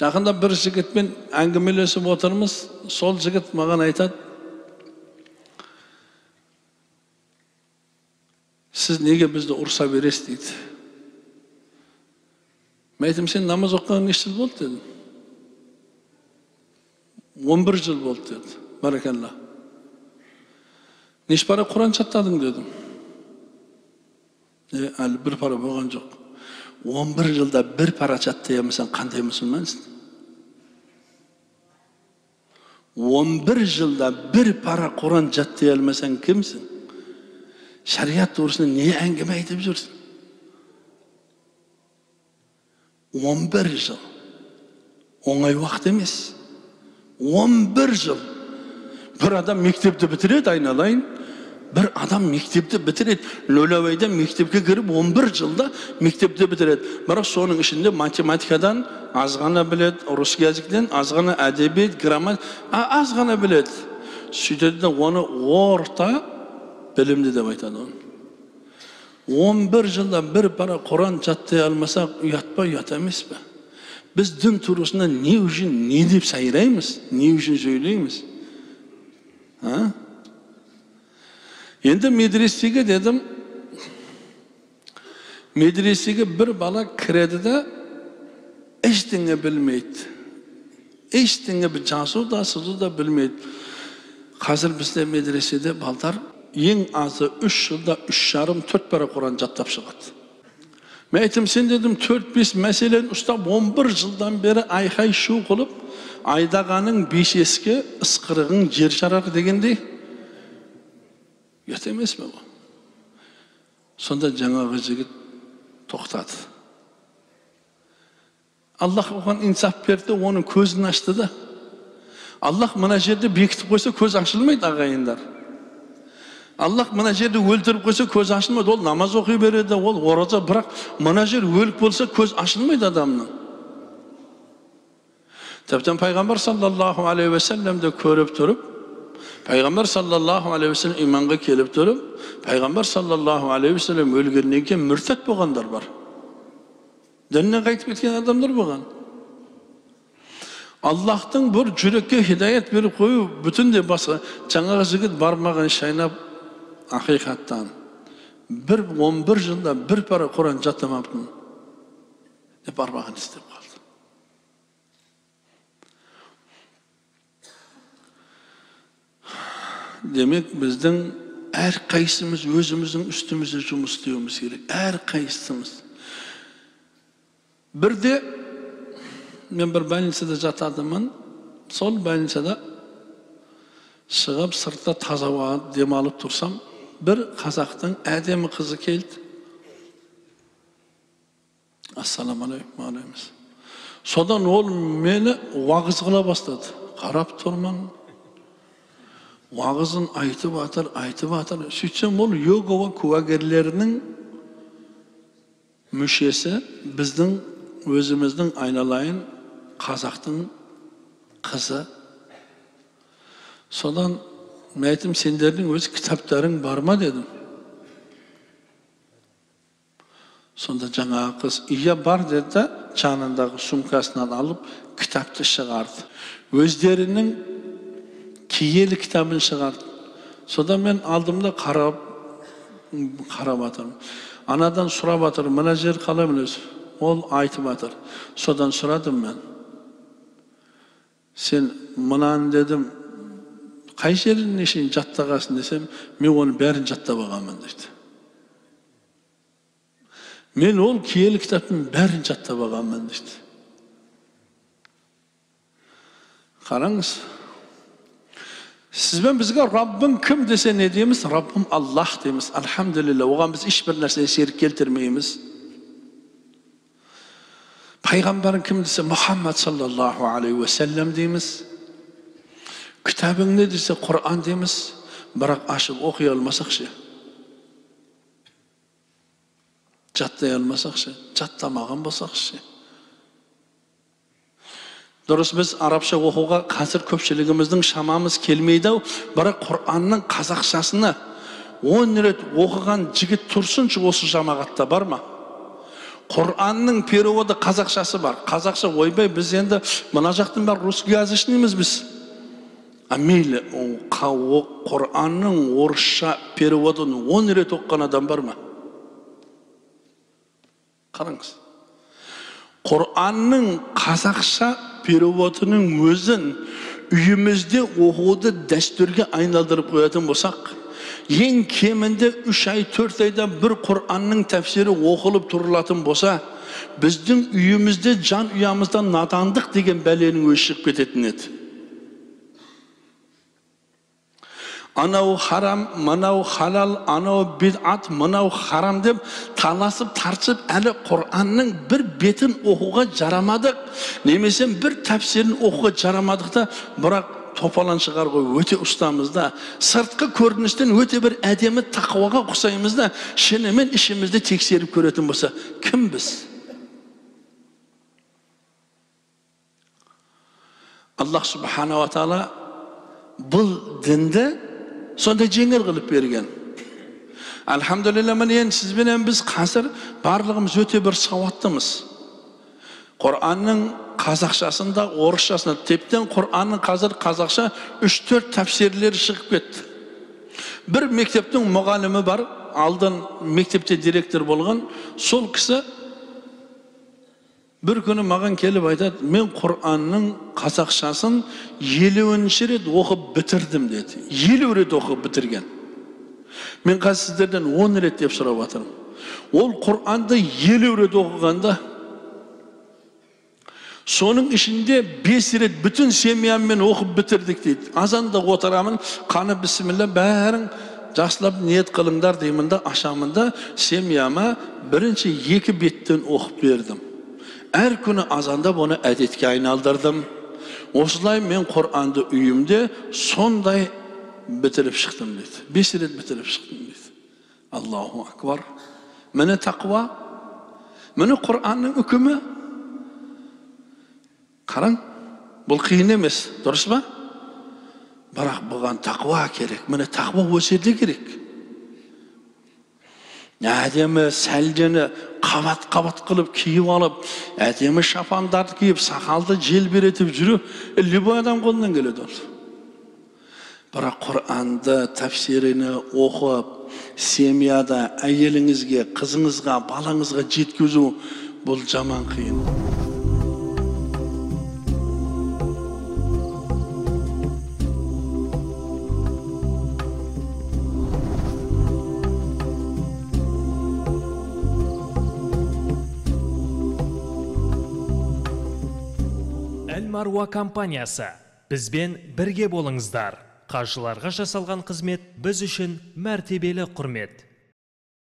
жақында бір жігітпен әңгімелесіп отырмыз. Сол жігіт маған айтады сіз неге бізді ұрса бересіз? дейді. Мен айттым сен намаз оқығаныңа неше жыл болды? дедім. Он бір жыл болды деді. Баракалла неше пара құран жаттадың дедім. Әлі бір пара болған жоқ он бір жылда бір пара жаттай алмасаң қандай мұсылмансың он бір жылда бір пара құран жаттай алмасаң кімсің шариғат турасында не әңгіме айтып жүрсің он бір жыл оңай уақыт емес он бір жыл бір адам мектепті бітіреді айналайын бір адам мектепті бітіреді лөләуайдан мектепке кіріп 11 жылда мектепті бітіреді бірақ соның ішінде математикадан аз ғана біледі русский языктен аз ғана әдебиет грамматика аз ғана біледі сөйтеді де оны орта білімді деп айтады оны 11 жылда бір пара құран жаттай алмасақ ұят па ұят емес пе біз дін турасында не үшін не деп сайраймыз не үшін сөйлейміз а енді медресеге дедім медресеге бір бала кіреді да ештеңе білмейді ештеңе жазу да сызу да білмейді қазір бізде медреседе балдар ең азы үш жылда үш жарым төрт пара құран жаттап шығады мен айттым сен дедім төрт бес мәселені ұстап он бір жылдан бері айқай шу қылып айдағаның бешеске ысқырығың жер жарар дегендей ұят емес пе бұл сонда жаңағы жігіт тоқтады аллах оған инсаф берді оның көзін ашты да аллах мына жерде бекітіп қойса көз ашылмайды ағайындар. Аллах мына жерде өлтіріп қойса көз ашылмайды ол намаз оқи береді ол ораза бірақ мына жер өлік болса көз ашылмайды адамның тіптен пайғамбар саллаллаху алейхи уассаламды көріп тұрып пайғамбар саллаллаху алейхи уассалам иманға келіп тұрып пайғамбар саллаллаху алейхи уассалам өлгеннен кейін мүртәт болғандар бар діннен қайтып кеткен адамдар болған аллахтың бір жүрекке хидаят беріп қою бүтіндей басқа жаңағы жігіт бармағын шайнап ақиқаттан бір он бір жылда бір пара құран жаттамаппын деп бармағын істеп қалды демек біздің әрқайсымыз өзіміздің үстімізде жұмыс істеуіміз керек әрқайсымыз бірде мен бір больницада жататынмын сол больницада шығып сыртта таза ауа демалып тұрсам бір қазақтың әдемі қызы келді ассалаумағалейкум алейкум содан ол мені уағыз қыла бастады қарап тұрмын уағызын айтып жатыр айтып жатыр сөйтсем ол йогова куәгерлерінің мүшесі біздің өзіміздің айналайын қазақтың қызы содан мен айттым сендердің өз кітаптарың бар ма дедім сонда жаңағы қыз иә бар деді да жанындағы сумкасынан алып кітапты шығарды өздерінің киелі кітабын шығарды содан мен алдым да қарап қарап жатырмын анадан сұрап жатырмын мына жер қалай білесіз ол айтып жатыр содан сұрадым мен сен мынаны дедім қай жеріне шейін жаттағансың десем мен оның бәрін жаттап алғанмын дейді мен ол киелі кітаптың бәрін жаттап алғанмын дейді қараңыз сіз бен бізге раббың кім десе не дейміз раббым аллах дейміз альхамдулилля оған біз ешбір нәрсе шерік келтірмейміз пайғамбарың кім десе мұхаммад саллаллаху алейхи уассалам дейміз кітабың не десе құран дейміз бірақ ашып оқи алмасақ ше жаттай алмасақ ше жаттамаған болсақ ше дұрыс біз арабша оқуға қазір көпшілігіміздің шамамыз келмейді ау. Бірақ құранның қазақшасына он рет оқыған жігіт тұрсыншы осы жамағатта бар ма? Құранның переводы қазақшасы бар. Қазақша ойбай біз енді мына жақтың бәрі русскоязычныймыз біз. А мейлі құранның орысша переводын он рет оқыған адам бар ма? Қараңыз. Құранның қазақша переводының өзін үйімізде оқуды дәстүрге айналдырып қоятын болсақ ең кемінде үш ай төрт айда бір құранның тәпсірі оқылып тұрылатын болса біздің үйімізде жан ұямыздан надандық деген бәленің өзі шығып кететін еді. Анау харам мынау халал анау бидат мынау харам деп таласып тартысып әлі құранның бір бетін оқуға жарамадық. Немесе бір тәпсірін оқуға жарамадық та бірақ топалан шығарға өте ұстамыз да. Сыртқы көріністен өте бір әдемі тақуаға ұқсаймыз да шынымен ішімізді тексеріп көретін болса кім біз аллах субханала тағала бұл дінді сондай жеңіл қылып берген альхамдулилля міне енді сізбенен біз қазір барлығымыз өте бір сауаттымыз құранның қазақшасында орысшасында тіптен құранның қазір қазақша үш төрт тәпсірлері шығып кетті бір мектептің мұғалімі бар алдын мектепте директор болған сол кісі бір күні маған келіп айтады мен құранның қазақшасын елуінші рет оқып бітірдім деді елу рет оқып бітірген мен қазір сіздерден он рет деп сұрап жатырмын ол құранды елу рет оқығанда соның ішінде бес рет бүтін семьяммен оқып бітірдік дейді азанда отырамын қаны бісміллә бәрің жақсылап ниет қылыңдар деймін да ашамын да семьяма бірінші екі беттен оқып бердім әр күні азандап оны әдетке айналдырдым осылай мен құранды үйімде сондай бітіріп шықтым дейді бес рет бітіріп шықтым дейді аллаху акбар міне тақуа міне құранның үкімі қараң бұл қиын емес дұрыс па бірақ бұған тақуа керек міне тақуа осы жерде керек әдемі сәлдені қабат қабат қылып киіп алып әдемі шапандарды киіп сақалды желбіретіп жүру любой адам қолынан келеді ол. Бірақ құранды тәпсіріні оқып семьяда әйеліңізге қызыңызға балаңызға жеткізу бұл жаман қиын. Маруа компаниясы. Бізбен бірге болыңыздар. Қажыларға жасалған қызмет біз үшін мәртебелі құрмет.